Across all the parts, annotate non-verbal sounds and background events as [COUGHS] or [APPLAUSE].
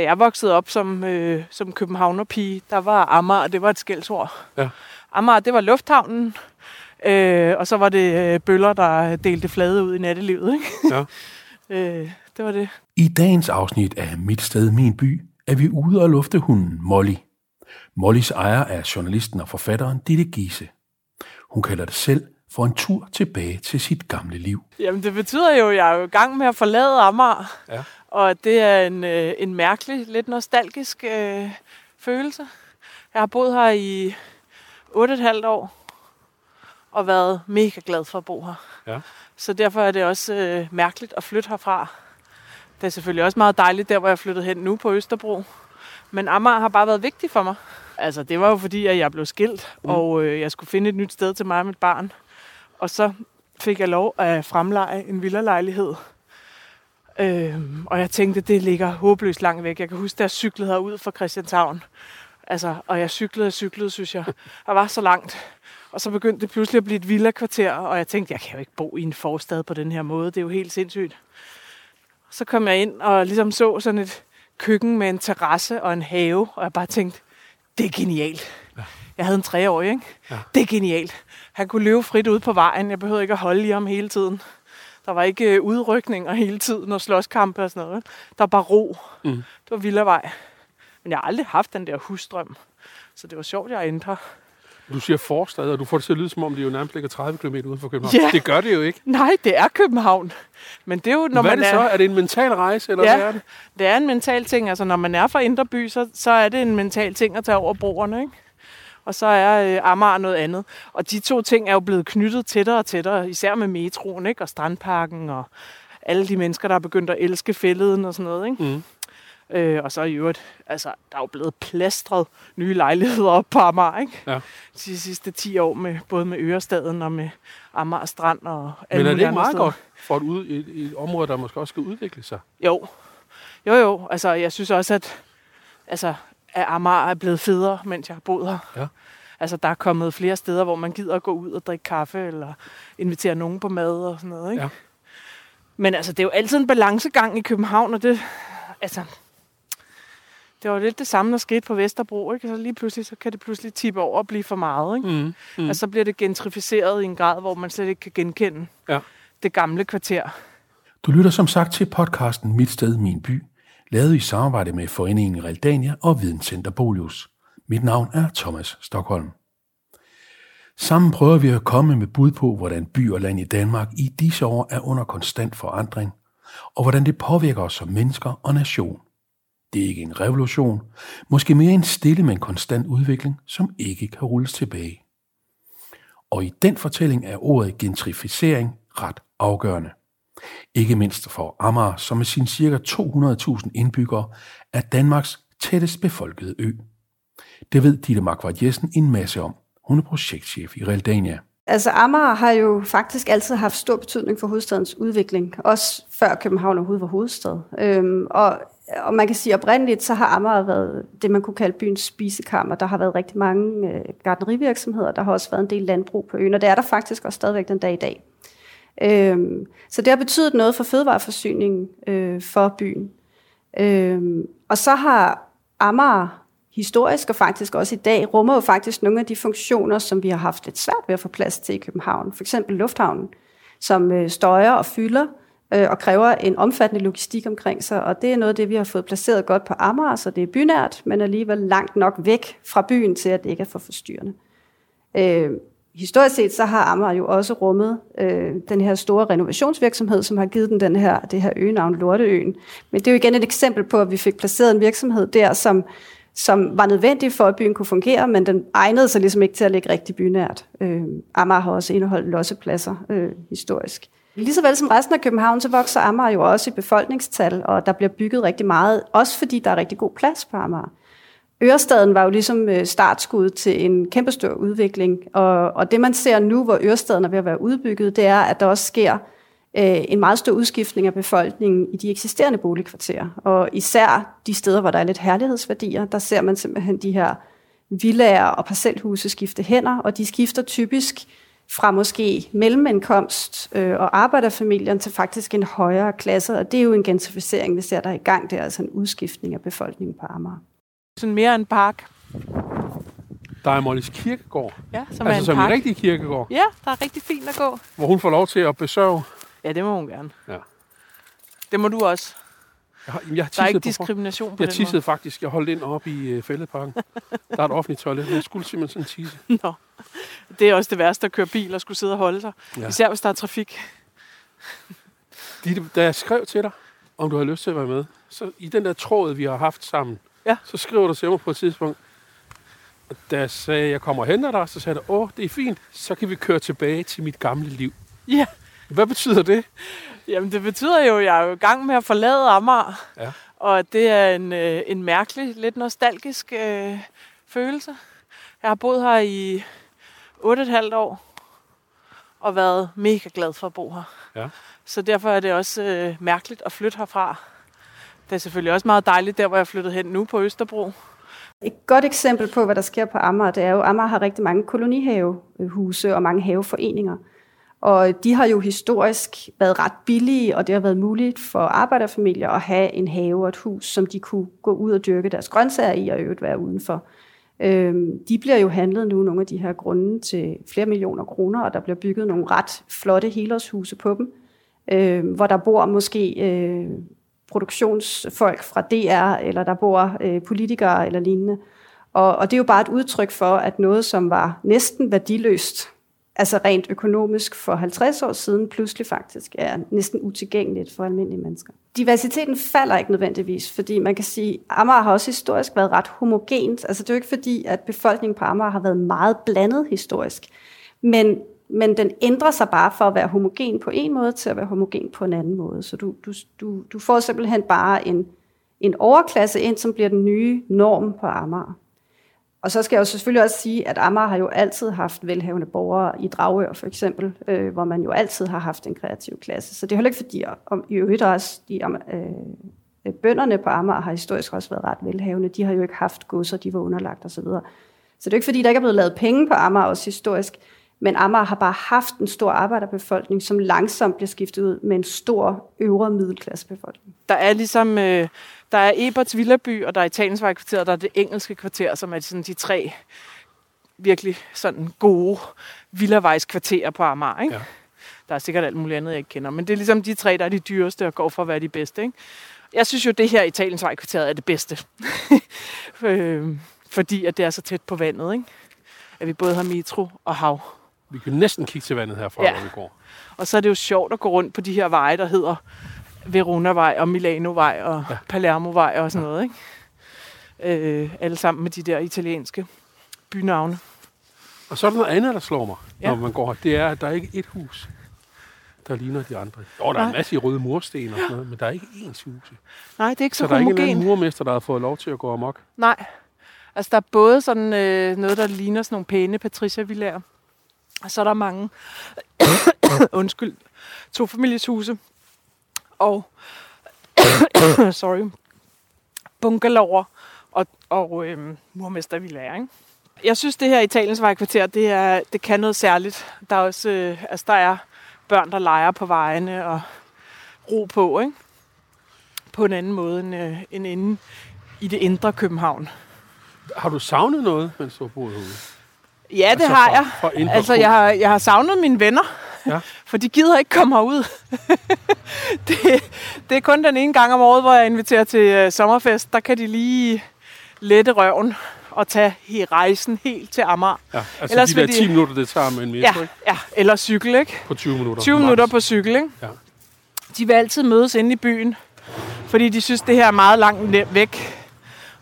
da jeg voksede op som, øh, som københavnerpige, der var Amager, det var et skældsord. Ja. Amager, det var lufthavnen, øh, og så var det øh, bøller, der delte flade ud i nattelivet. Ikke? Ja. [LAUGHS] øh, det var det. I dagens afsnit af Mit Sted, Min By er vi ude og lufte hunden Molly. Mollys ejer er journalisten og forfatteren Ditte Giese. Hun kalder det selv for en tur tilbage til sit gamle liv. Jamen, det betyder jo, at jeg er jo i gang med at forlade Amager. Ja. Og det er en, øh, en mærkelig, lidt nostalgisk øh, følelse. Jeg har boet her i 8,5 år og været mega glad for at bo her. Ja. Så derfor er det også øh, mærkeligt at flytte herfra. Det er selvfølgelig også meget dejligt, der hvor jeg er flyttet hen nu på Østerbro. Men Amager har bare været vigtig for mig. Altså, det var jo fordi, at jeg blev skilt, mm. og øh, jeg skulle finde et nyt sted til mig og mit barn. Og så fik jeg lov at fremleje en villalejlighed. Øhm, og jeg tænkte, det ligger håbløst langt væk. Jeg kan huske, da jeg cyklede herud fra Christianshavn. Altså, og jeg cyklede og cyklede, synes jeg. Jeg var så langt. Og så begyndte det pludselig at blive et villakvarter, og jeg tænkte, jeg kan jo ikke bo i en forstad på den her måde. Det er jo helt sindssygt. Så kom jeg ind og ligesom så sådan et køkken med en terrasse og en have, og jeg bare tænkte, det er genialt. Ja. Jeg havde en treårig, ikke? Ja. Det er genialt. Han kunne løbe frit ud på vejen. Jeg behøvede ikke at holde i ham hele tiden. Der var ikke øh, udrykninger hele tiden og slåskampe og sådan noget. Der var bare ro. Mm. Det var Villavej. Men jeg har aldrig haft den der husstrøm. Så det var sjovt, jeg endte her. Du siger forstad, og du får det til at lyde, som om det jo nærmest ligger 30 km uden for København. Ja. Det gør det jo ikke. Nej, det er København. Men det er jo, når hvad er man det så? Er det en mental rejse, eller Ja. hvad er det? Det er en mental ting. Altså, når man er fra Indre By, så, så er det en mental ting at tage over broerne, ikke? Og så er øh, Amager noget andet. Og de to ting er jo blevet knyttet tættere og tættere, især med metroen, ikke? Og strandparken, og alle de mennesker, der er begyndt at elske fælleden og sådan noget, ikke? Mm. Øh, og så i øvrigt, altså, der er jo blevet plastret nye lejligheder op på Amager, ikke? Ja. De sidste 10 år, med, både med Ørestaden og med Amager Strand og Men alle er det ikke meget steder. godt for et, ud, et, et område, der måske også skal udvikle sig? Jo. Jo, jo. Altså, jeg synes også, at, altså, at Amager er blevet federe, mens jeg har boet her. Ja. Altså, der er kommet flere steder, hvor man gider at gå ud og drikke kaffe, eller invitere nogen på mad og sådan noget, ikke? Ja. Men altså, det er jo altid en balancegang i København, og det, altså, det var lidt det samme, der skete på Vesterbro, ikke? Så lige pludselig, så kan det pludselig tippe over og blive for meget, ikke? Mm. Mm. Og så bliver det gentrificeret i en grad, hvor man slet ikke kan genkende Ja. det gamle kvarter. Du lytter som sagt til podcasten Mit Sted, Min By, lavet i samarbejde med Foreningen Realdania og Videnscenter Bolius. Mit navn er Thomas Stockholm. Sammen prøver vi at komme med bud på, hvordan by og land i Danmark i disse år er under konstant forandring, og hvordan det påvirker os som mennesker og nation. Det er ikke en revolution, måske mere en stille, men konstant udvikling, som ikke kan rulles tilbage. Og i den fortælling er ordet gentrificering ret afgørende. Ikke mindst for Amager, som med sine ca. 200.000 indbyggere er Danmarks tættest befolkede ø. Det ved Ditte Markvart Jessen en masse om. Hun er projektchef i Realdania. Altså Amager har jo faktisk altid haft stor betydning for hovedstadens udvikling, også før København overhovedet var hovedstad. Øhm, og, og man kan sige oprindeligt, så har Amager været det, man kunne kalde byens spisekammer. Der har været rigtig mange øh, gartnerivirksomheder, der har også været en del landbrug på øen, og det er der faktisk også stadigvæk den dag i dag. Øhm, så det har betydet noget for fødevareforsyningen øh, for byen. Øhm, og så har Amager historisk og faktisk også i dag rummer jo faktisk nogle af de funktioner, som vi har haft lidt svært ved at få plads til i København. For eksempel lufthavnen, som øh, støjer og fylder øh, og kræver en omfattende logistik omkring sig. Og det er noget af det, vi har fået placeret godt på Amager, så det er bynært, men alligevel langt nok væk fra byen til, at det ikke er for forstyrrende. Øh, historisk set så har Amager jo også rummet øh, den her store renovationsvirksomhed, som har givet den, den her, det her øgenavn Lorteøen. Men det er jo igen et eksempel på, at vi fik placeret en virksomhed der, som, som var nødvendig for, at byen kunne fungere, men den egnede sig ligesom ikke til at ligge rigtig bynært. Øh, Amager har også indeholdt lossepladser øh, historisk. Ligeså vel som resten af København, så vokser Amager jo også i befolkningstal, og der bliver bygget rigtig meget, også fordi der er rigtig god plads på Amager. Ørestaden var jo ligesom øh, startskud til en kæmpestor udvikling, og, og det man ser nu, hvor Ørestaden er ved at være udbygget, det er, at der også sker øh, en meget stor udskiftning af befolkningen i de eksisterende boligkvarterer. Og især de steder, hvor der er lidt herlighedsværdier, der ser man simpelthen de her villager og parcelhuse skifte hænder, og de skifter typisk fra måske mellemindkomst øh, og arbejderfamilien til faktisk en højere klasse, og det er jo en gentrificering, vi ser der er i gang. Det er altså en udskiftning af befolkningen på Amager. Sådan mere en park. Der er Mollys Kirkegård. Ja, som altså er en som park. en rigtig kirkegård, Ja, der er rigtig fint at gå. hvor hun får lov til at besøge. Ja, det må hun gerne. Ja. Det må du også. Jeg har, jeg har Der er ikke tisset på, diskrimination på jeg tissede faktisk. Jeg holdt ind oppe i øh, fældeparken. [LAUGHS] Der er et offentligt toilet, men jeg skulle simpelthen sådan tisse. måde. Nå. Det er også det værste at køre bil og skulle sidde og holde sig. Ja. Ja. Især hvis der er trafik. Ditte, da jeg skrev til dig, om du har lyst til at være med, så i den der tråd, vi har haft sammen, Ja. så skriver du til mig på et tidspunkt, da jeg sagde, at jeg kommer henter dig, så sagde du, åh, det er fint, så kan vi køre tilbage til mit gamle liv. Ja. Hvad betyder det? Jamen, det betyder jo, at jeg er jo i gang med at forlade Amager. Ja. Og det er en, øh, en mærkelig, lidt nostalgisk øh, følelse. Jeg har boet her i 8,5 år og været mega glad for at bo her. Ja. Så derfor er det også øh, mærkeligt at flytte herfra. Det er selvfølgelig også meget dejligt, der hvor jeg er flyttet hen nu på Østerbro. Et godt eksempel på, hvad der sker på Amager, det er jo, at Amager har rigtig mange kolonihavehuse og mange haveforeninger. Og de har jo historisk været ret billige, og det har været muligt for arbejderfamilier at have en have og et hus, som de kunne gå ud og dyrke deres grøntsager i og øvrigt være udenfor. Øhm, de bliver jo handlet nu, nogle af de her grunde, til flere millioner kroner, og der bliver bygget nogle ret flotte helårshuse på dem, øh, hvor der bor måske øh, produktionsfolk fra DR, eller der bor øh, politikere eller lignende. Og, og det er jo bare et udtryk for, at noget, som var næsten værdiløst, altså rent økonomisk for 50 år siden, pludselig faktisk er næsten utilgængeligt for almindelige mennesker. Diversiteten falder ikke nødvendigvis, fordi man kan sige, at Amager har også historisk været ret homogent. Altså det er jo ikke fordi, at befolkningen på Amager har været meget blandet historisk. Men, men den ændrer sig bare for at være homogen på en måde til at være homogen på en anden måde. Så du, du, du, du får simpelthen bare en, en overklasse ind, som bliver den nye norm på Amager. Og så skal jeg jo selvfølgelig også sige, at Amager har jo altid haft velhavende borgere i Dragør for eksempel, øh, hvor man jo altid har haft en kreativ klasse. Så det er heller ikke fordi, om i øvrigt også de øh, øh, bønderne på Amager har historisk også været ret velhavende. De har jo ikke haft godser, de var underlagt osv. Så, videre. så det er jo ikke fordi, der ikke er blevet lavet penge på Amager også historisk, men Amager har bare haft en stor arbejderbefolkning, som langsomt bliver skiftet ud med en stor øvre middelklassebefolkning. Der er ligesom, øh, der er Eberts Villaby, og der er Italiensvejkvarteret, og der er det engelske kvarter, som er sådan de tre virkelig sådan gode villavejskvarterer på Amager. Ikke? Ja. Der er sikkert alt muligt andet, jeg ikke kender, men det er ligesom de tre, der er de dyreste og går for at være de bedste. Ikke? Jeg synes jo, det her Italiensvejkvarteret er det bedste. [LAUGHS] øh, fordi at det er så tæt på vandet, ikke? At vi både har metro og hav. Vi kan næsten kigge til vandet herfra, Ja. hvor vi går. Og så er det jo sjovt at gå rundt på de her veje, der hedder Verona-vej og Milano-vej og ja. Palermo-vej og sådan noget. Ikke? Øh, alle sammen med de der italienske bynavne. Og så er der noget andet, der slår mig, ja. Ja. når man går her. Det er, at der er ikke et hus, der ligner de andre. Jo, der er en Nej. masse røde mursten og sådan noget, men der er ikke ens huse. Nej, det er ikke så, Så, der er ikke en homogen. murmester, der har fået lov til at gå amok. Nej. Altså, der er både sådan øh, noget, der ligner sådan nogle pæne patricia-villager. Og så er der mange, [COUGHS] undskyld, to familieshuse. Og, [COUGHS] sorry, bungalower og, og øhm, murmestervillager, ikke? Jeg synes, det her Italiensvej kvarter, det, er, det kan noget særligt. Der er også, øh, altså, der er børn, der leger på vejene og ro på, ikke? På en anden måde end, øh, end inde i det indre København. Har du savnet noget, mens du har boet herude? Ja, det Altså har jeg. fra Altså, jeg har, jeg har savnet mine venner, Ja. [LAUGHS] for de gider ikke komme herud. [LAUGHS] det, det er kun den ene gang om året, hvor jeg inviterer til uh, sommerfest. Der kan de lige lette røven og tage he- rejsen helt til Amager. Ja, altså Ellers de der vil de- 10 minutter, det tager med en metro, Ja, ikke? ja, eller cykel, ikke? På 20 minutter. 20 max. minutter på cykel, ikke? Ja. De vil altid mødes inde i byen, fordi de synes, det her er meget langt væk.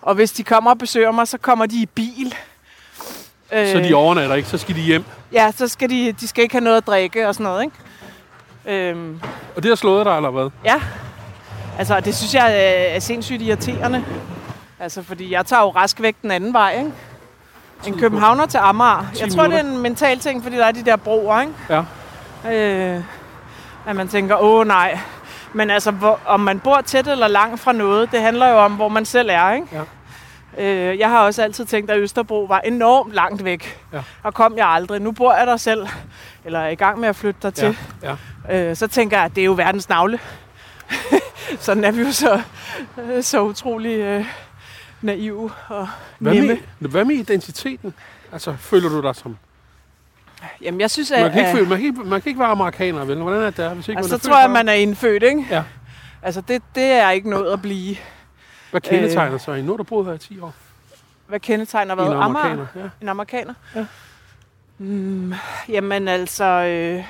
Og hvis de kommer og besøger mig, så kommer de i bil. Så de overnatter ikke, så skal de hjem. Ja, så skal de, de skal ikke have noget at drikke og sådan noget, ikke? Øhm, Og det har slået dig, eller hvad? ja, altså det synes jeg er, er sindssygt irriterende. Altså, fordi jeg tager jo rask væk den anden vej, ikke? En københavner til Amager. 10 Jeg tror, det er en mental ting, fordi der er de der broer, ikke? Ja. Øh, at man tænker, åh nej. Men altså, hvor, om man bor tæt eller langt fra noget, det handler jo om, hvor man selv er, ikke? Øh, jeg har også altid tænkt, at Østerbro var enormt langt væk. Ja. Og kom jeg aldrig. Nu bor jeg der selv, eller er i gang med at flytte der til. Ja, ja. Øh, så tænker jeg, at det er jo verdens navle. [LAUGHS] Sådan er vi jo så, øh, så utrolig øh, naive og Hvad nemme. med, hvad med identiteten? Altså, føler du dig som... Jamen, jeg synes, at... Man kan ikke, at- føle, man kan ikke, man kan ikke være amerikaner, vel? Hvordan er det hvis ikke altså, man så er tror jeg, født man er indfødt, ikke? Ja. Altså, det, det er ikke noget at blive. Hvad kendetegner sig? Nu har du boet her i 10 år. Hvad kendetegner hvad? en Amager? amerikaner. Ja. En amerikaner? Ja. Mm, jamen altså, øh,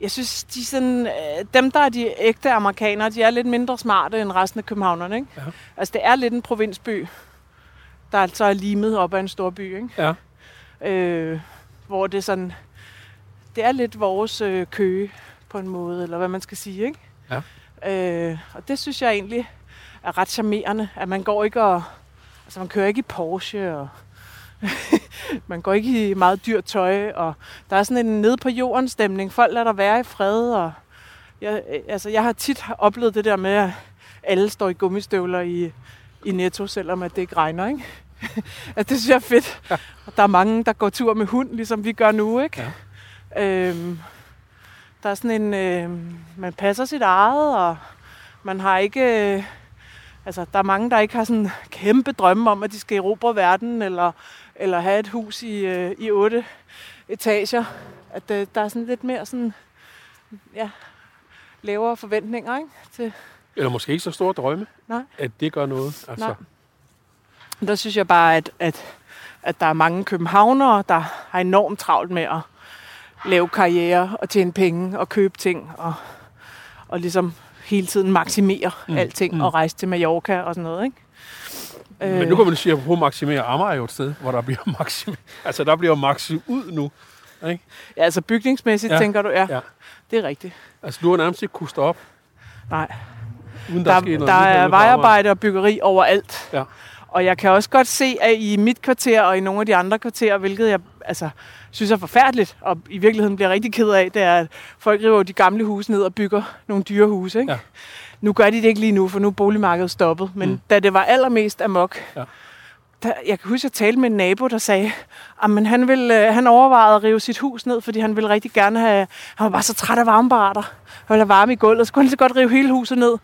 jeg synes, de sådan, øh, dem, der er de ægte amerikanere, de er lidt mindre smarte end resten af københavnerne. Ikke? Ja. Altså, det er lidt en provinsby, der altså er limet op af en stor by. Ikke? Ja. Øh, hvor det sådan, det er lidt vores øh, køge på en måde, eller hvad man skal sige. Ikke? Ja. Øh, og det synes jeg egentlig er ret charmerende, at man går ikke og, altså man kører ikke i Porsche, og [LAUGHS] man går ikke i meget dyrt tøj, og der er sådan en nede på jorden stemning. Folk lader der være i fred, og jeg, altså jeg har tit oplevet det der med, at alle står i gummistøvler i, i Netto, selvom at det ikke regner, ikke? [LAUGHS] at det synes jeg er fedt. Ja. Og der er mange, der går tur med hund, ligesom vi gør nu, ikke? Ja. Øhm, der er sådan en, øh, man passer sit eget, og man har ikke, øh, altså der er mange, der ikke har sådan kæmpe drømme om, at de skal erobre verden, eller, eller have et hus i, øh, i otte etager. At øh, der er sådan lidt mere sådan, ja, lavere forventninger, ikke? Til, Eller måske ikke så store drømme, Nej. at det gør noget. Altså, Nej. Der synes jeg bare, at, at, at der er mange københavnere, der har enormt travlt med at lave karriere og tjene penge og købe ting og, og ligesom hele tiden maksimere mm. alting mm. og rejse til Mallorca og sådan noget, ikke? Men nu kan man sige, at på maksimere Amager er jo et sted, hvor der bliver [LAUGHS] maksim... Altså, der bliver maksim ud nu. Ikke? Ja, altså bygningsmæssigt, Ja. tænker du? Ja, Ja. det er rigtigt. Altså, du har nærmest ikke kunnet stå op, Nej, uden der, der, er der, er vejarbejde og byggeri overalt. Ja. Og jeg kan også godt se, at i mit kvarter og i nogle af de andre kvarterer, hvilket jeg altså, synes er forfærdeligt, og i virkeligheden bliver rigtig ked af, det er, at folk river de gamle huse ned og bygger nogle dyre huse. Ikke? Ja. Nu gør de det ikke lige nu, for nu er boligmarkedet stoppet. Men Mm. da det var allermest amok, Ja. der, jeg kan huske, at jeg talte med en nabo, der sagde, at han, ville, øh, han overvejede at rive sit hus ned, fordi han ville rigtig gerne have... Han var bare så træt af varmebarater. Han ville have varme i gulvet, så kunne han så godt rive hele huset ned.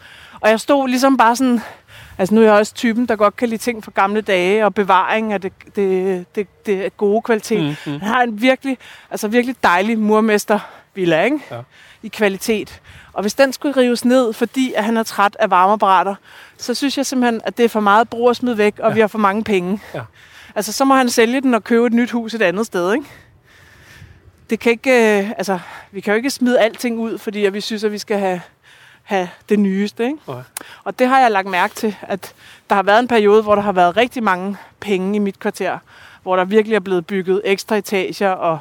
Og jeg stod ligesom bare sådan... Altså nu er jeg også typen, der godt kan lide ting fra gamle dage, og bevaring af det, det, det, det gode kvalitet. Mm, Mm. Han har en virkelig, altså virkelig dejlig murmestervilla, ikke? Ja. I kvalitet. Og hvis den skulle rives ned, fordi at han er træt af varmeapparater, så synes jeg simpelthen, at det er for meget brug at smide væk, og ja. vi har for mange penge. Ja. Altså, så må han sælge den og købe et nyt hus et andet sted, ikke? Det kan ikke, øh, altså, vi kan jo ikke smide alting ud, fordi at vi synes, at vi skal have, have det nyeste, ikke? Nej. Og det har jeg lagt mærke til, at der har været en periode, hvor der har været rigtig mange penge i mit kvarter, hvor der virkelig er blevet bygget ekstra etager og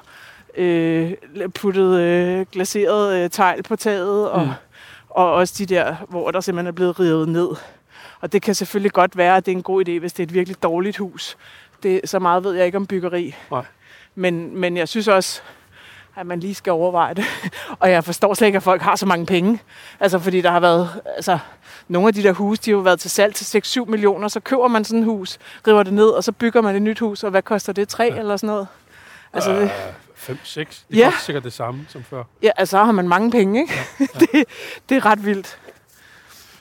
øh, puttet øh, glaseret øh, tegl på taget, og, mm. og også de der, hvor der simpelthen er blevet revet ned. Og det kan selvfølgelig godt være, at det er en god idé, hvis det er et virkelig dårligt hus. Det, så meget ved jeg ikke om byggeri. Nej. Men, men jeg synes også, at man lige skal overveje det. [LAUGHS] og jeg forstår slet ikke, at folk har så mange penge. Altså, fordi der har været... Altså, nogle af de der huse, de har jo været til salg til 6-7 millioner. Så køber man sådan et hus, river det ned, og så bygger man et nyt hus. Og hvad koster det? 3 ja. eller sådan noget? Altså, det, 5, 6. Det Ja. koster sikkert det samme som før. ja, altså, så har man mange penge, ikke? Ja, [LAUGHS] ja. det, det er ret vildt.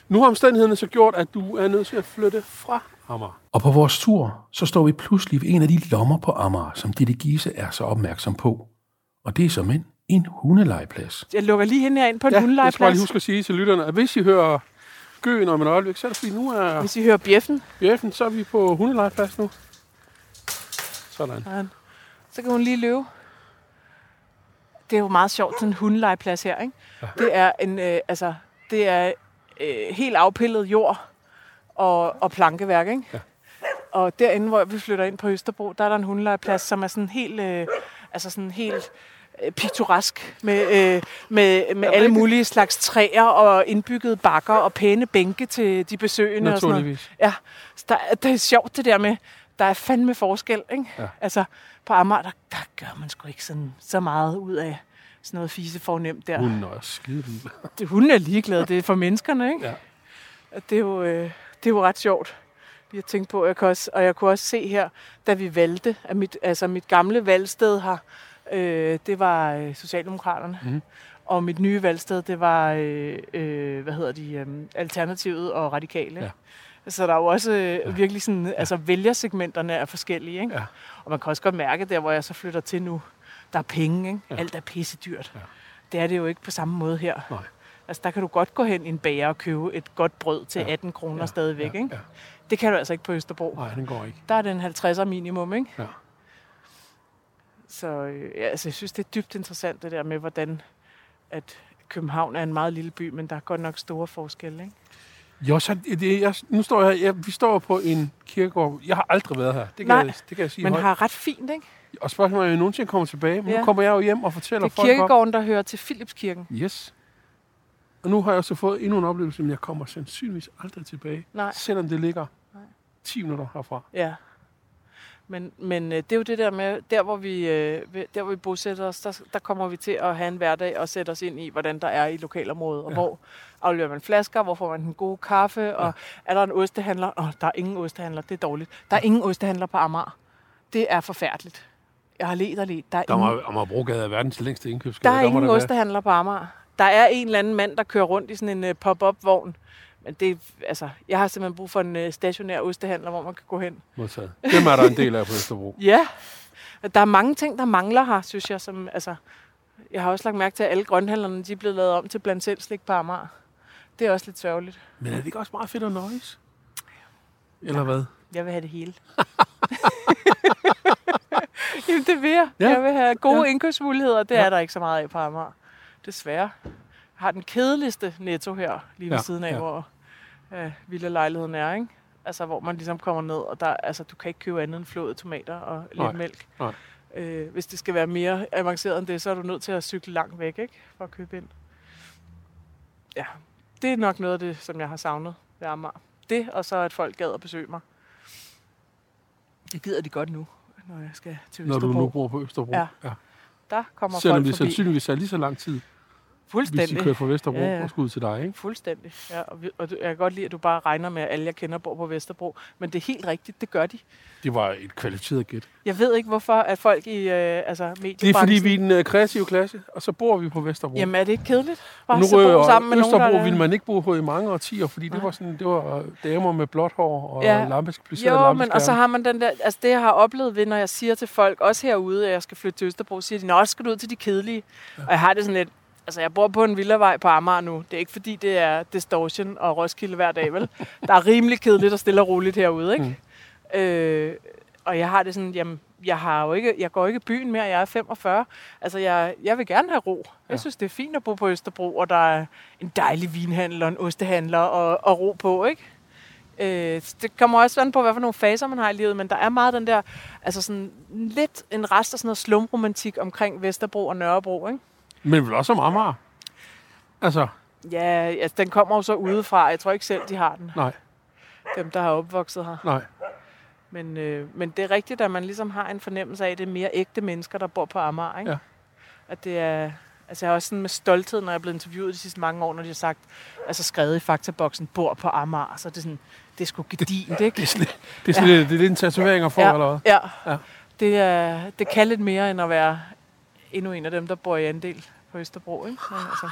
Nu har omstændighederne så gjort, at du er nødt til at flytte fra Amager. Og på vores tur, så står vi pludselig ved en af de lommer på Amager, som Ditte Giese er så opmærksom på. Og det er som en, en hundelegeplads. Jeg lukker lige hende her ind på en Ja, ja, jeg skal bare hundelegeplads. lige huske at sige til lytterne, at hvis I hører gøen om et øjeblik, så er det fordi nu er Hvis I hører bjeffen, bjæffen, så er vi på hundelegeplads nu. Sådan. Sådan. Så kan hun lige løbe. Det er jo meget sjovt, sådan en hundelegeplads her, ikke? Ja. Det er en, øh, altså, det er øh, helt afpillet jord og, og plankeværk, ikke? Ja. Og derinde, hvor vi flytter ind på Østerbro, der er der en hundelegeplads, som er sådan helt, øh, altså sådan helt øh, piktoresk med, øh, med, med alle mulige slags træer og indbyggede bakker og pæne bænke til de besøgende og sådan noget. Ja, så der, det er sjovt det der med, der er fandme forskel, ikke? Ja. Altså, på Amager, der, der gør man sgu ikke sådan, så meget ud af sådan noget fise fornemt der. Hunden er skide. Det, hunden er ligeglad, det er for menneskerne, ikke? Ja. Og Det er jo, øh, det er jo ret sjovt. lige at tænke på. Jeg kan også, og jeg kunne også se her, da vi valgte, at mit, altså mit gamle valgsted her, øh, det var øh, Socialdemokraterne. Mhm. Og mit nye valgsted, det var, øh, øh, hvad hedder de, øh, Alternativet og Radikale. Ja. Så der er jo også øh, virkelig sådan, altså vælgersegmenterne er forskellige, ikke? Ja. Og man kan også godt mærke, der hvor jeg så flytter til nu, der er penge, ikke? Ja. Alt er pisse dyrt. Ja. Det er det jo ikke på samme måde her. Nej. Altså der kan du godt gå hen i en bager og købe et godt brød til Ja. 18 kroner Ja. stadigvæk, ja, ikke? Ja. Det kan du altså ikke på Østerbro. Nej, den går ikke. Der er den 50'er minimum, ikke? Ja. Så øh, ja, altså, jeg synes, det er dybt interessant, det der med, hvordan at København er en meget lille by, men der er godt nok store forskelle, ikke? Jo, så det, jeg, nu står jeg, jeg, vi står på en kirkegård. Jeg har aldrig været her. Det kan, Nej, jeg, det kan jeg sige Men højt. har ret fint, ikke? Og spørgsmålet er, om jeg nogensinde kommer tilbage. Men Ja. nu kommer jeg jo hjem og fortæller Det er folk om... kirkegården, der hører til Philipskirken. Yes. Og nu har jeg så fået endnu en oplevelse, men jeg kommer sandsynligvis aldrig tilbage. Nej. Selvom det ligger Nej. 10 minutter herfra. Ja. Men, men øh, det er jo det der med, der hvor vi, øh, der, hvor vi bosætter os, der, der kommer vi til at have en hverdag og sætte os ind i, hvordan der er i lokalområdet, og Ja. hvor afleverer man flasker, hvor får man den gode kaffe, og er der en ostehandler? Åh, oh, der er ingen ostehandler, det er dårligt. Der er ingen ostehandler på Amager. Det er forfærdeligt. Jeg har let og let. Der er Der ingen, må, Amagerbrogade er verdens længste indkøbsgade. der er ingen der være- ostehandler på Amager. Der er en eller anden mand, der kører rundt i sådan en uh, pop-up-vogn. Men det, altså, jeg har simpelthen brug for en uh, stationær ostehandler, hvor man kan gå hen. Modtaget. Dem er der en del af på Østerbro. [LAUGHS] Ja, der er mange ting, der mangler her, synes jeg. Som, altså, jeg har også lagt mærke til, at alle grønhandlerne de er blevet lavet om til blandt selv slik på Amager. Det er også lidt sørgeligt. Men er det ikke også meget fedt at nøjes? Eller hvad? Jeg vil have det hele. [LAUGHS] Jamen, det vil jeg. Ja. Jeg vil have gode Ja. ja. indkøbsmuligheder. Det Ja. er der ikke så meget af på Amager. Desværre. Jeg har den kedeligste netto her, lige ved Ja, siden af, ja. hvor øh, vilde lejligheden er, ikke? Altså, hvor man ligesom kommer ned, og der, altså, du kan ikke købe andet end flåede tomater og lidt Nej, mælk. nej. Øh, hvis det skal være mere avanceret end det, så er du nødt til at cykle langt væk, ikke? For at købe ind. Ja, det er nok noget af det, som jeg har savnet ved Amager. Det, og så at folk gad at besøge mig. Det gider de godt nu, når jeg skal til Når du Østerbro. nu bor på Østerbro. Ja. ja. Der kommer Selvom folk det forbi. sandsynligvis er lige så lang tid, hvis de Fuldstændig. kører fra Vesterbro Ja, ja. og skal ud til dig, ikke? Fuldstændig. Ja, og, vi, og du- jeg kan godt lide, at du bare regner med, at alle jeg kender bor på Vesterbro. Men det er helt rigtigt, det gør de. Det var et kvalificeret gæt. Jeg ved ikke, hvorfor at folk i øh, altså, mediebranchen... Det er fordi, vi er den uh, kreative klasse, og så bor vi på Vesterbro. Jamen, er det ikke kedeligt? Bare nu så bo sammen med Østerbro nogen, der... ville man ikke bo på i mange årtier, fordi det var sådan, det var øh, damer med blåt hår og Ja. ja. lampe, placerede Jo, men og så har man den der, altså det jeg har oplevet ved, når jeg siger til folk, også herude, at jeg skal flytte til Østerbro, siger de, nå, skal du ud til de kedelige. Ja. Og jeg har det sådan lidt, altså jeg bor på en villavej på Amager nu. Det er ikke fordi, det er distortion og Roskilde hver dag, vel? Der er rimelig kedeligt og stille og roligt herude, ikke? Mm. Øh, og jeg har det sådan, jamen, jeg, har jo ikke, jeg går ikke i byen mere, jeg er 45. Altså, jeg, jeg vil gerne have ro. Jeg Ja. synes, det er fint at bo på Østerbro, og der er en dejlig vinhandel og en ostehandler og, og ro på, ikke? Øh, det kommer også an på, hvad for nogle faser man har i livet, men der er meget den der, altså sådan lidt en rest af sådan noget slumromantik omkring Vesterbro og Nørrebro, ikke? Men vel også om Amager. Altså, Ja, altså, den kommer jo så udefra. Jeg tror ikke selv, de har den. nej, Dem, der har opvokset her. nej. Men, øh, men det er rigtigt, at man ligesom har en fornemmelse af, at det er mere ægte mennesker, der bor på Amager, ikke? Ja. At det er... Altså jeg har også sådan med stolthed, når jeg er blevet interviewet de sidste mange år, når de har sagt, altså skrevet i faktaboksen, bor på Amager, så er det sådan, det er sgu gedint, ikke? Det er sådan, det er, sådan, ja. det er lidt en tatovering at få, ja, eller hvad? Ja. ja. Det, er, det kan lidt mere, end at være endnu en af dem, der bor i andel på Østerbro, ikke? Men, altså,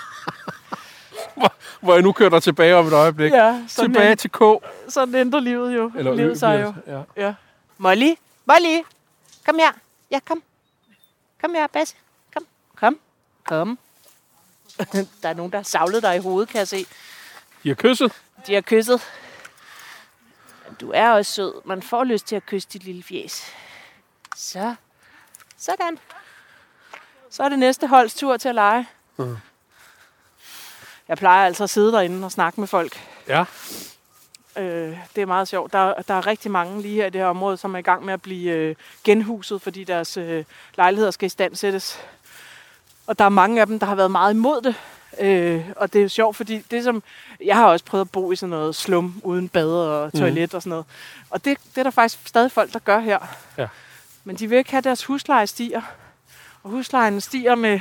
[LAUGHS] Hvor jeg nu kører dig tilbage om et øjeblik. ja, Tilbage en, til K. sådan ændrer livet jo. Eller livet sig jo. det. Ja. Ja. Molly, Molly, kom her. Ja, kom. Kom her, Basse. Kom, kom, kom. [LAUGHS] der er nogen, der har savlet dig i hovedet, kan jeg se. De har kysset. De har kysset. Men Du er også sød. Man får lyst til at kysse dit lille fjes. Så. Sådan. Så er det næste holds tur til at lege. Mhm. Jeg plejer altså at sidde derinde og snakke med folk. Ja. Øh, det er meget sjovt. Der, der er rigtig mange lige her i det her område, som er i gang med at blive øh, genhuset, fordi deres øh, lejligheder skal i stand sættes. Og der er mange af dem, der har været meget imod det. Øh, og det er jo sjovt, fordi det som... Jeg har også prøvet at bo i sådan noget slum uden bad og toilet mm. og sådan noget. Og det, det er der faktisk stadig folk, der gør her. Ja. Men de vil ikke have, at deres husleje stiger. Og huslejen stiger med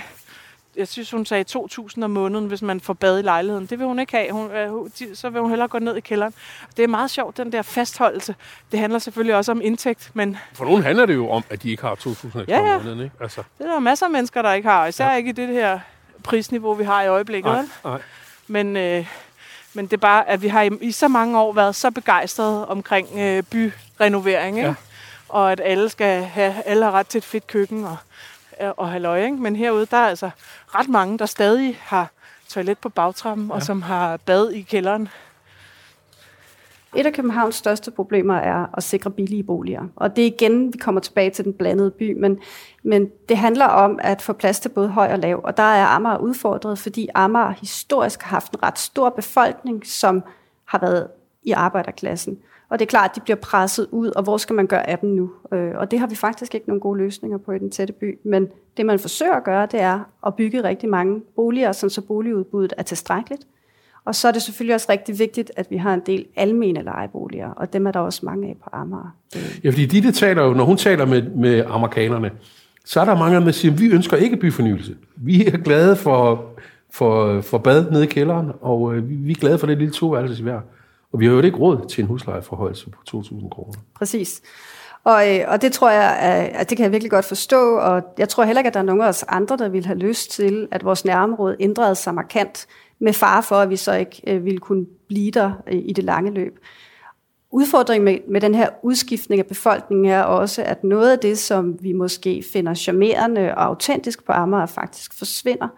jeg synes, hun sagde 2.000 om måneden, hvis man får bad i lejligheden. Det vil hun ikke have. Hun, øh, så vil hun hellere gå ned i kælderen. Det er meget sjovt, den der fastholdelse. Det handler selvfølgelig også om indtægt, men For nogen handler det jo om, at de ikke har 2.000 ekstra Ja, ja. om måneden, ikke? Altså, det er der masser af mennesker, der ikke har. Især ja. ikke i det her prisniveau, vi har i øjeblikket. nej, nej. Men, øh, men det er bare, at vi har i, i så mange år været så begejstrede omkring øh, byrenovering. Ikke? Ja. Og at alle skal have alle har ret til et fedt køkken og, og halløj. Ikke? Men herude, der er altså ret mange, der stadig har toilet på bagtrappen, ja. og som har bad i kælderen. Et af Københavns største problemer er at sikre billige boliger. Og det er igen, vi kommer tilbage til den blandede by, men, men det handler om at få plads til både høj og lav. Og der er Amager udfordret, fordi Amager historisk har haft en ret stor befolkning, som har været i arbejderklassen. Og det er klart, at de bliver presset ud, og hvor skal man gøre af dem nu? Øh, Og det har vi faktisk ikke nogen gode løsninger på i den tætte by. Men det, man forsøger at gøre, det er at bygge rigtig mange boliger, sådan så boligudbuddet er tilstrækkeligt. Og så er det selvfølgelig også rigtig vigtigt, at vi har en del almene lejeboliger, og dem er der også mange af på Amager. Ja, fordi Ditte taler jo, når hun taler med, med amerikanerne, så er der mange af dem, der siger, vi ønsker ikke byfornyelse. Vi er glade for, for, for bad nede i kælderen, og øh, vi, er glade for det lille toværelses har. Og vi har jo ikke råd til en huslejeforhøjelse på 2.000 kroner. Præcis. Og, øh, og det tror jeg, at, det kan jeg virkelig godt forstå, og jeg tror heller ikke, at der er nogen af os andre, der vil have lyst til, at vores nærområde ændrede sig markant, med fare for, at vi så ikke øh, ville kunne blive der øh, i det lange løb. Udfordringen med, med den her udskiftning af befolkningen er også, at noget af det, som vi måske finder charmerende og autentisk på Amager, faktisk forsvinder.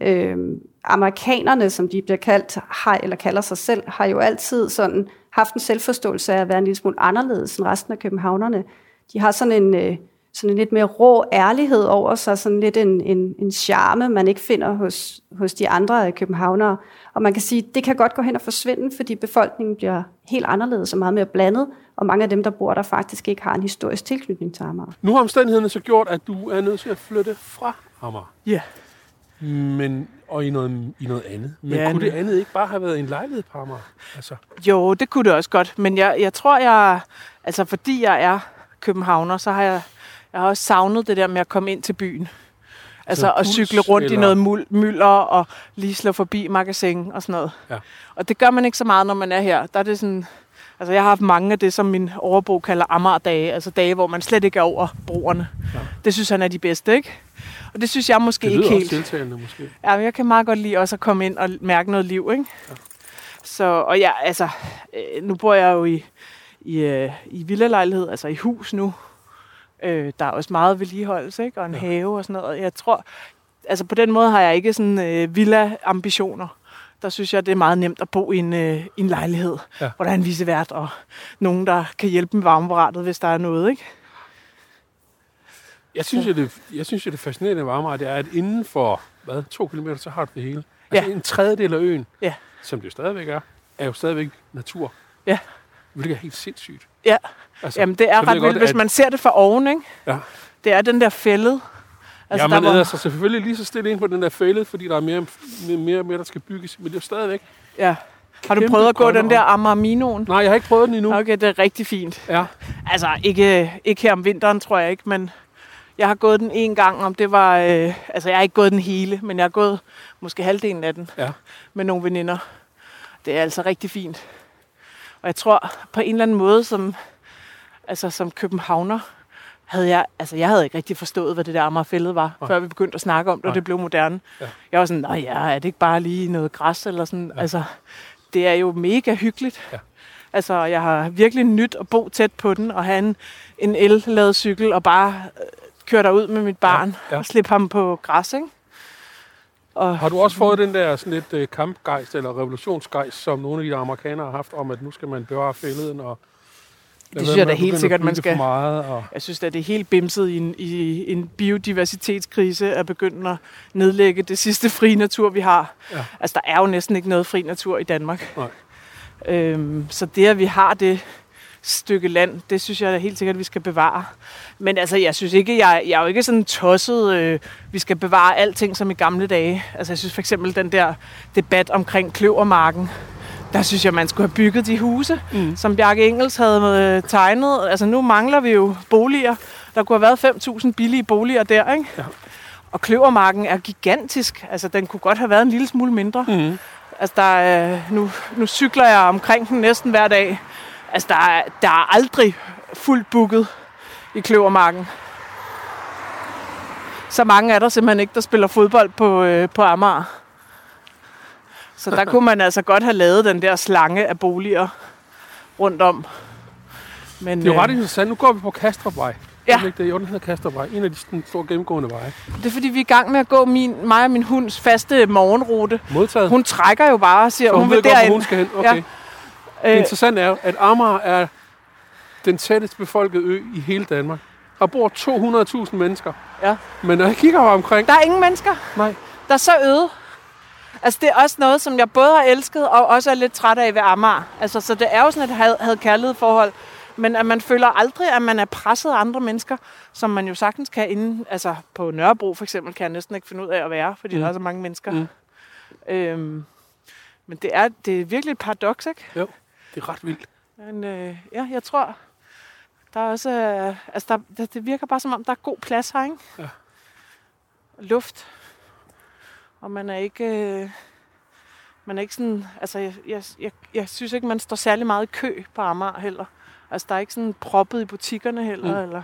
Øhm, amerikanerne, som de bliver kaldt, har, eller kalder sig selv, har jo altid sådan haft en selvforståelse af at være en lille smule anderledes end resten af københavnerne. De har sådan en, øh, sådan en lidt mere rå ærlighed over sig, sådan lidt en, en, en charme, man ikke finder hos, hos de andre københavnere. Og man kan sige, at det kan godt gå hen og forsvinde, fordi befolkningen bliver helt anderledes og meget mere blandet, og mange af dem, der bor der, faktisk ikke har en historisk tilknytning til Amager. Nu har omstændighederne så gjort, at du er nødt til at flytte fra Amager. Ja. Men, og i noget, i noget andet. Men Ja, kunne det andet ikke bare have været en lejlighed på Amager? Altså, Jo, det kunne det også godt. Men jeg, jeg tror, jeg... Altså, fordi jeg er københavner, så har jeg, jeg har også savnet det der med at komme ind til byen. Altså Så at cykle rundt eller... i noget mul- mylder og lige slå forbi magasin og sådan noget. Ja. Og det gør man ikke så meget, når man er her. Der er det sådan... Altså, jeg har haft mange af det, som min overbo kalder Amager-dage. Altså dage, hvor man slet ikke er over broerne. Ja. Det synes han er de bedste, ikke? Og det synes jeg måske det ikke lyder helt. også tiltalende måske. Ja, men jeg kan meget godt lide også at komme ind og mærke noget liv, ikke? Ja. Så, og ja, altså, øh, nu bor jeg jo i, i, øh, i villalejlighed, altså i hus nu. Øh, der er også meget vedligeholdelse, ikke? Og en ja. have og sådan noget. Jeg tror, altså på den måde har jeg ikke sådan øh, villa-ambitioner. Der synes jeg, det er meget nemt at bo i en, øh, i en lejlighed, Ja. ja. hvor der er en visevært og nogen, der kan hjælpe med varmeapparatet, hvis der er noget, ikke? Jeg synes, jo, det, jeg synes jo, det fascinerende ved Amager, det er, at inden for hvad, to kilometer, så har du det hele. Altså Ja. en tredjedel af øen, Ja. som det stadigvæk er, er jo stadigvæk natur. Ja. Hvilket er helt sindssygt. Ja. Altså, Jamen, det er ret jeg vildt, godt, hvis at- man ser det fra oven, ikke? Ja. Det er den der fælde. Altså, ja, man hvor- æder sig selvfølgelig lige så stille ind på den der fælde, fordi der er mere, mere, mere, mere der skal bygges. Men det er stadigvæk... Ja. Har du prøvet at gå den der Amarminoen? Nej, jeg har ikke prøvet den endnu. Okay, det er rigtig fint. Ja. Altså, ikke, ikke her om vinteren, tror jeg ikke, men jeg har gået den en gang, om det var... Øh, altså, jeg har ikke gået den hele, men jeg har gået måske halvdelen af den Ja. med nogle veninder. Det er altså rigtig fint. Og jeg tror, på en eller anden måde, som, altså, som københavner, havde jeg, altså jeg havde ikke rigtig forstået, hvad det der Amagerfældet var, Nej. før vi begyndte at snakke om det, Nej. og det blev moderne. Ja. Jeg var sådan, nej ja, er det ikke bare lige noget græs, eller sådan, ja. altså, det er jo mega hyggeligt. Ja. Altså, jeg har virkelig nyt at bo tæt på den, og have en, en el-ladet cykel, og bare øh, køre derud med mit barn, Ja, ja. og slippe ham på græs, ikke? Og, Har du også fået den der sådan lidt øh, kampgejst eller revolutionsgejst, som nogle af de amerikanere har haft om, at nu skal man bevare fælleden og det synes jeg da helt sikkert, man skal. Meget, og, Jeg synes at det er helt bimset i en, i en biodiversitetskrise at begynde at nedlægge det sidste fri natur, vi har. Ja. Altså, der er jo næsten ikke noget fri natur i Danmark. Nej. Øhm, så det, at vi har det stykke land, det synes jeg da helt sikkert, at vi skal bevare. Men altså, jeg synes ikke, jeg, jeg er jo ikke sådan tosset, øh, vi skal bevare alting som i gamle dage. Altså, jeg synes for eksempel den der debat omkring kløvermarken, der synes jeg, man skulle have bygget de huse, mm. som Bjarke Engels havde øh, tegnet. Altså, nu mangler vi jo boliger. Der kunne have været 5.000 billige boliger der, ikke? Ja. Og kløvermarken er gigantisk. Altså, den kunne godt have været en lille smule mindre. Mm. Altså, der er, nu, nu cykler jeg omkring den næsten hver dag. Altså, der er, der er aldrig fuldt booket i kløvermarken. Så mange er der simpelthen ikke, der spiller fodbold på, øh, på Amager. Så der kunne man altså godt have lavet den der slange af boliger rundt om. Men, Det er jo ret øh, interessant. Nu går vi på Kastrupvej. Ja. Er det det? Jo, den hedder Kastrupvej. En af de sådan, store gennemgående veje. det er fordi, vi er i gang med at gå min, mig og min hunds faste morgenrute. Modtaget. Hun trækker jo bare og siger, så hun, hun vil godt, derind. hun skal hen. Okay. Ja. Det Øh, interessante er, at Amager er den tættest befolkede ø i hele Danmark. Der bor 200.000 mennesker. Ja. Men når jeg kigger omkring... der er ingen mennesker. Nej. Der er så øde. Altså, det er også noget, som jeg både har elsket og også er lidt træt af ved Amager. Altså, så det er jo sådan et had, had kærlighed forhold. Men at man føler aldrig, at man er presset af andre mennesker, som man jo sagtens kan inde... Altså, på Nørrebro for eksempel, kan jeg næsten ikke finde ud af at være, fordi Mm. der er så mange mennesker. Mm. Øhm, men det er, det er virkelig et paradoks, ikke? Jo, det er ret vildt. Men øh, ja, jeg tror, der er også... Øh, altså, der, der, det virker bare som om, der er god plads her, ikke? Ja. Luft. Og man er ikke... Øh, man er ikke sådan... Altså, jeg, jeg, jeg, jeg synes ikke, man står særlig meget i kø på Amager heller. Altså, der er ikke sådan proppet i butikkerne heller. Mm. Eller,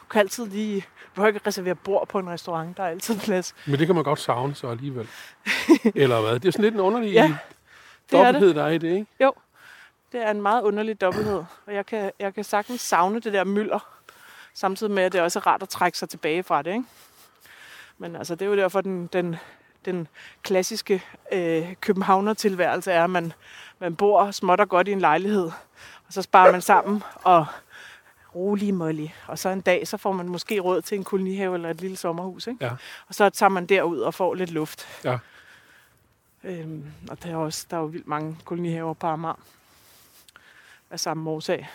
du kan altid lige... Du kan ikke reservere bord på en restaurant. Der er altid plads. Men det kan man godt savne så alligevel. [LAUGHS] Eller hvad? Det er sådan lidt en underlig Ja, er det. dobbelthed, der er i det, ikke? Det er en meget underlig dobbelthed, og jeg kan, jeg kan sagtens savne det der mylder, samtidig med, at det også er rart at trække sig tilbage fra det. Ikke? Men altså, det er jo derfor, den, den, den klassiske øh, københavner-tilværelse er, at man, man bor småt og godt i en lejlighed, og så sparer man sammen og rolig mollig. Og så en dag, så får man måske råd til en kolonihave eller et lille sommerhus. Ikke? Ja. Og så tager man derud og får lidt luft. Ja. Øhm, og der er, også, der er jo vildt mange kolonihaver på Amager af samme årsag.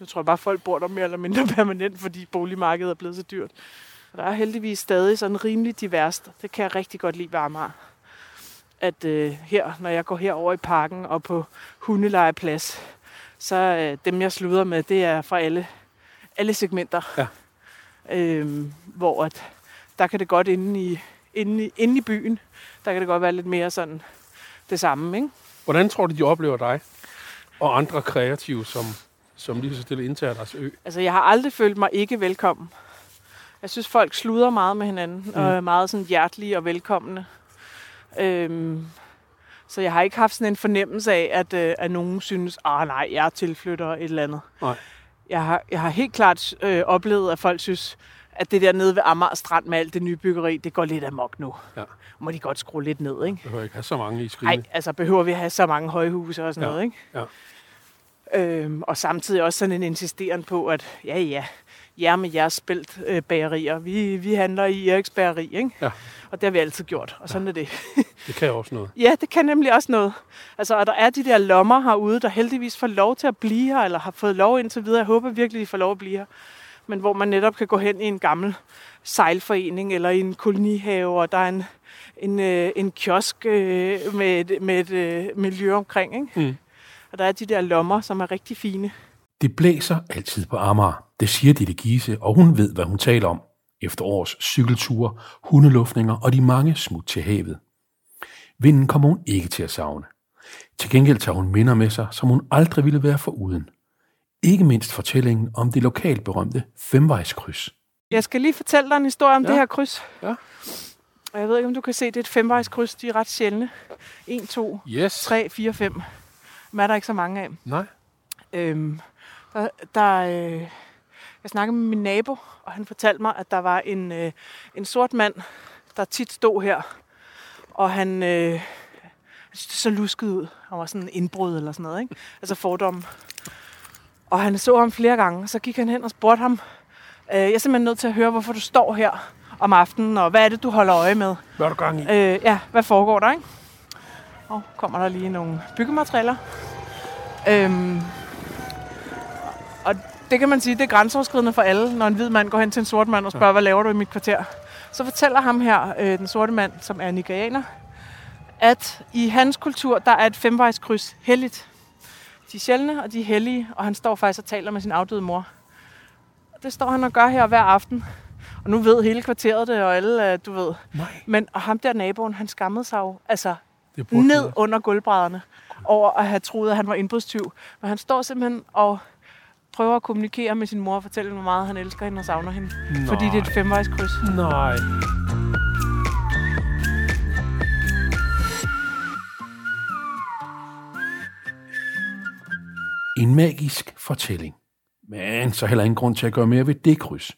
Jeg tror bare, folk bor der mere eller mindre [LAUGHS] permanent, fordi boligmarkedet er blevet så dyrt. Og der er heldigvis stadig sådan rimelig diverst. Det kan jeg rigtig godt lide ved Amager. At øh, her, når jeg går herover i parken og på hundelejeplads, så øh, dem jeg sluder med, det er fra alle, alle segmenter. Ja. Øhm, hvor at, der kan det godt inde i, inde, i, inde i byen, der kan det godt være lidt mere sådan det samme, ikke? Hvordan tror du, de oplever dig og andre kreative, som, som lige så stille indtager deres ø? Altså, jeg har aldrig følt mig ikke velkommen. Jeg synes, folk sluder meget med hinanden, mm. og er meget sådan hjertelige og velkomne. Øhm, så jeg har ikke haft sådan en fornemmelse af, at, øh, at nogen synes, ah nej, jeg er tilflytter et eller andet. Nej. Jeg har, jeg har helt klart øh, oplevet, at folk synes, at det der nede ved Amager Strand med alt det nye byggeri, det går lidt amok nu. Ja. Må de godt skrue lidt ned, ikke? Jeg behøver ikke have så mange i Nej, skrinet. altså behøver vi have så mange højhuse og sådan Ja, noget, ikke? ja. Øhm, og samtidig også sådan en insisteren på, at ja, ja, jer med jeres spældt øh, bagerier, vi, vi handler i Eriks bageri, ikke? Ja. Og det har vi altid gjort, og sådan ja. er det. [LAUGHS] Det kan også noget. ja, det kan nemlig også noget. Altså, og der er de der lommer herude, der heldigvis får lov til at blive her, eller har fået lov indtil videre. Jeg håber virkelig, de får lov at blive her. Men hvor man netop kan gå hen i en gammel sejlforening, eller i en kolonihave, og der er en, en, øh, en kiosk øh, med, et, med et øh, miljø omkring, ikke? Mm. Og der er de der lommer, som er rigtig fine. Det blæser altid på Amager. Det siger Ditte Giese, og hun ved, hvad hun taler om. Efter års cykelture, hundeluftninger og de mange smut til havet. Vinden kommer hun ikke til at savne. Til gengæld tager hun minder med sig, som hun aldrig ville være foruden. Ikke mindst fortællingen om det lokalt berømte femvejskryds. Jeg skal lige fortælle dig en historie om Ja. det her kryds. Ja. Og jeg ved ikke, om du kan se, det er et femvejskryds. De er ret sjældne. 1, 2, Yes. 3, 4, 5. Dem er der ikke så mange af. Nej. Øhm, der, der, øh, jeg snakkede med min nabo, og han fortalte mig, at der var en, øh, en sort mand, der tit stod her. Og han øh, så lusket ud. Han var sådan en indbrud eller sådan noget, ikke? Altså fordomme. Og han så ham flere gange, så gik han hen og spurgte ham, øh, jeg er simpelthen nødt til at høre, hvorfor du står her om aftenen, og hvad er det, du holder øje med? Hvad er du gang i? Øh, ja, hvad foregår der, ikke? Og kommer der lige nogle byggematerialer. Øhm, det kan man sige, det er grænseoverskridende for alle, når en hvid mand går hen til en sort mand og spørger, hvad laver du i mit kvarter? Så fortæller ham her, øh, den sorte mand, som er nigerianer, at i hans kultur, der er et femvejskryds helligt. De er sjældne, og de er hellige, og han står faktisk og taler med sin afdøde mor. Det står han og gør her hver aften. Og nu ved hele kvarteret det, og alle, øh, du ved. Nej. Men og ham der naboen, han skammede sig jo altså ned under gulvbrædderne over at have troet, at han var indbrudstyv. Men han står simpelthen og prøver at kommunikere med sin mor og fortælle, hvor meget han elsker hende og savner hende. Nej. Fordi det er et femvejskryds. Nej. En magisk fortælling. Men så heller ingen grund til at gøre mere ved det kryds.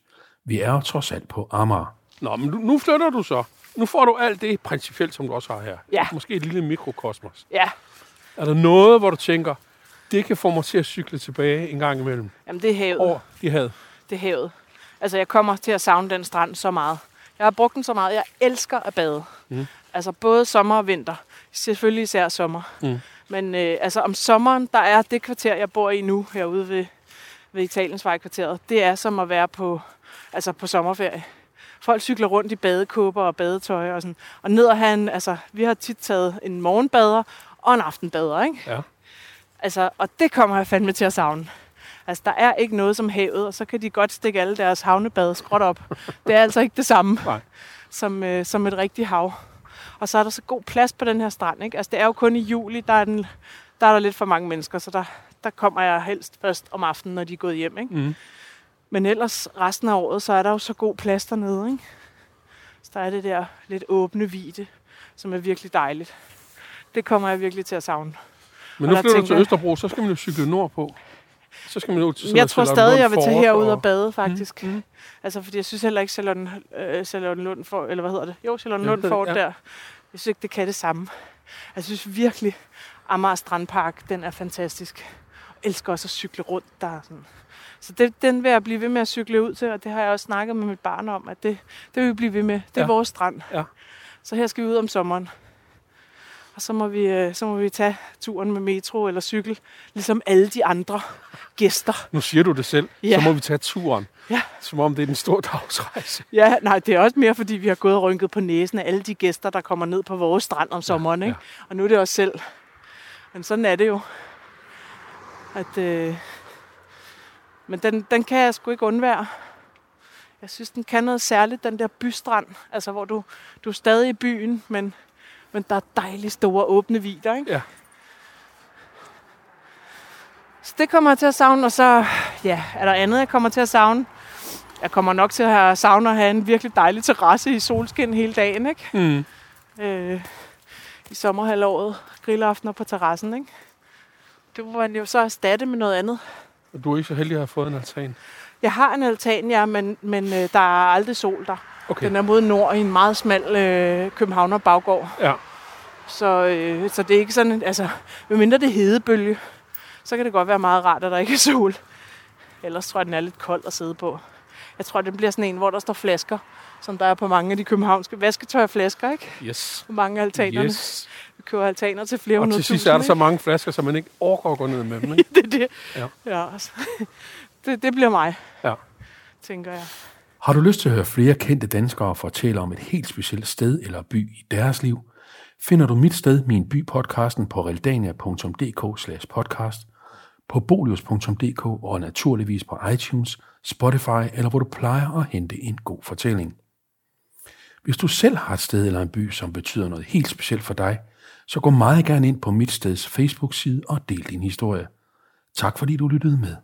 Vi er jo trods alt på Amager. Nå, men nu, nu flytter du så. Nu får du alt det principielt, som du også har her. Ja. Måske et lille mikrokosmos. Ja, Er der noget, hvor du tænker, det kan få mig til at cykle tilbage en gang imellem jamen det er havet. over de havde? Det er havet. Altså, jeg kommer til at savne den strand så meget. Jeg har brugt den så meget. Jeg elsker at bade. Mm. Altså, både sommer og vinter. Selvfølgelig især sommer. Mm. Men øh, altså, om sommeren, der er det kvarter, jeg bor i nu, herude ved, ved Italiensvejkvarteret. Det er som at være på, altså på sommerferie. Folk cykler rundt i badekåber og badetøj og sådan. Og ned og have en, altså, vi har tit taget en morgenbader og en aftenbader, ikke? Ja. Altså, og det kommer jeg fandme til at savne. Altså, der er ikke noget som havet, og så kan de godt stikke alle deres havnebade skråt op. Det er altså ikke det samme Nej. som, øh, som et rigtigt hav. Og så er der så god plads på den her strand. Ikke? Altså, det er jo kun i juli, der er, den, der er der lidt for mange mennesker, så der, der kommer jeg helst først om aftenen, når de er gået hjem. Ikke? Mm. Men ellers resten af året, så er der jo så god plads dernede. Ikke? Så der er det der lidt åbne vide, som er virkelig dejligt. Det kommer jeg virkelig til at savne. Men nu flytter du til Østerbro, så skal man jo cykle nordpå. Så skal man jo til jeg tror stadig, jeg vil tage herud og bade. bade, faktisk. Mm. Altså, fordi jeg synes heller ikke, Charlotte, øh, Charlotte Lund får, eller hvad hedder det? Jo, Charlotte Ja, Lund får ja. der. Jeg synes ikke, det kan det samme. Jeg synes virkelig, Amager Strandpark, den er fantastisk. Jeg elsker også at cykle rundt der. Sådan. Så det, den vil jeg blive ved med at cykle ud til, og det har jeg også snakket med mit barn om, at det, det vil vi blive ved med. Det er Ja. vores strand. Ja. Så her skal vi ud om sommeren. Og så må, vi, øh, så må vi tage turen med metro eller cykel, ligesom alle de andre gæster. Nu siger du det selv, Ja. så må vi tage turen. Ja. Som om det er en stor dagsrejse. Ja, nej, det er også mere, fordi vi har gået og rynket på næsen af alle de gæster, der kommer ned på vores strand om sommeren. Ikke? Og nu er det os selv. Men sådan er det jo. At, øh, men den, den kan jeg sgu ikke undvære. Jeg synes, den kan noget særligt, den der bystrand. Altså, hvor du, du er stadig i byen, men, men der er dejligt store åbne vider. Ikke? Ja. Så det kommer jeg til at savne, og så ja, er der andet, jeg kommer til at savne. Jeg kommer nok til at have, savne at have en virkelig dejlig terrasse i solskin hele dagen, ikke? Mm. Øh, I sommerhalvåret, grillaftener på terrassen, ikke? Det må man jo så erstatte med noget andet. Og du er ikke så heldig at have fået en altan. Jeg har en altan, ja, men, men øh, der er aldrig sol der. Okay. Den er mod nord i en meget smal øh, Københavner baggård. Ja. Så, øh, så det er ikke sådan, altså, medmindre det er hedebølge, så kan det godt være meget rart, at der ikke er sol. Ellers tror jeg, den er lidt kold at sidde på. Jeg tror, det bliver sådan en, hvor der står flasker, som der er på mange af de københavnske vasketøjflasker, ikke? Yes. På mange af altanerne. Yes. Vi køber altaner til flere Og hundrede til sidst er der så ikke? mange flasker, så man ikke overgår at gå ned med dem. [LAUGHS] Ikke? det er det. Ja. ja altså. [LAUGHS] det, det bliver mig, Ja. tænker jeg. Har du lyst til at høre flere kendte danskere fortælle om et helt specielt sted eller by i deres liv, finder du Mit Sted, Min By podcasten på realdania.dk podcast, på bolius.dk og naturligvis på iTunes, Spotify eller hvor du plejer at hente en god fortælling. Hvis du selv har et sted eller en by, som betyder noget helt specielt for dig, så gå meget gerne ind på Mit Steds Facebook-side og del din historie. Tak fordi du lyttede med.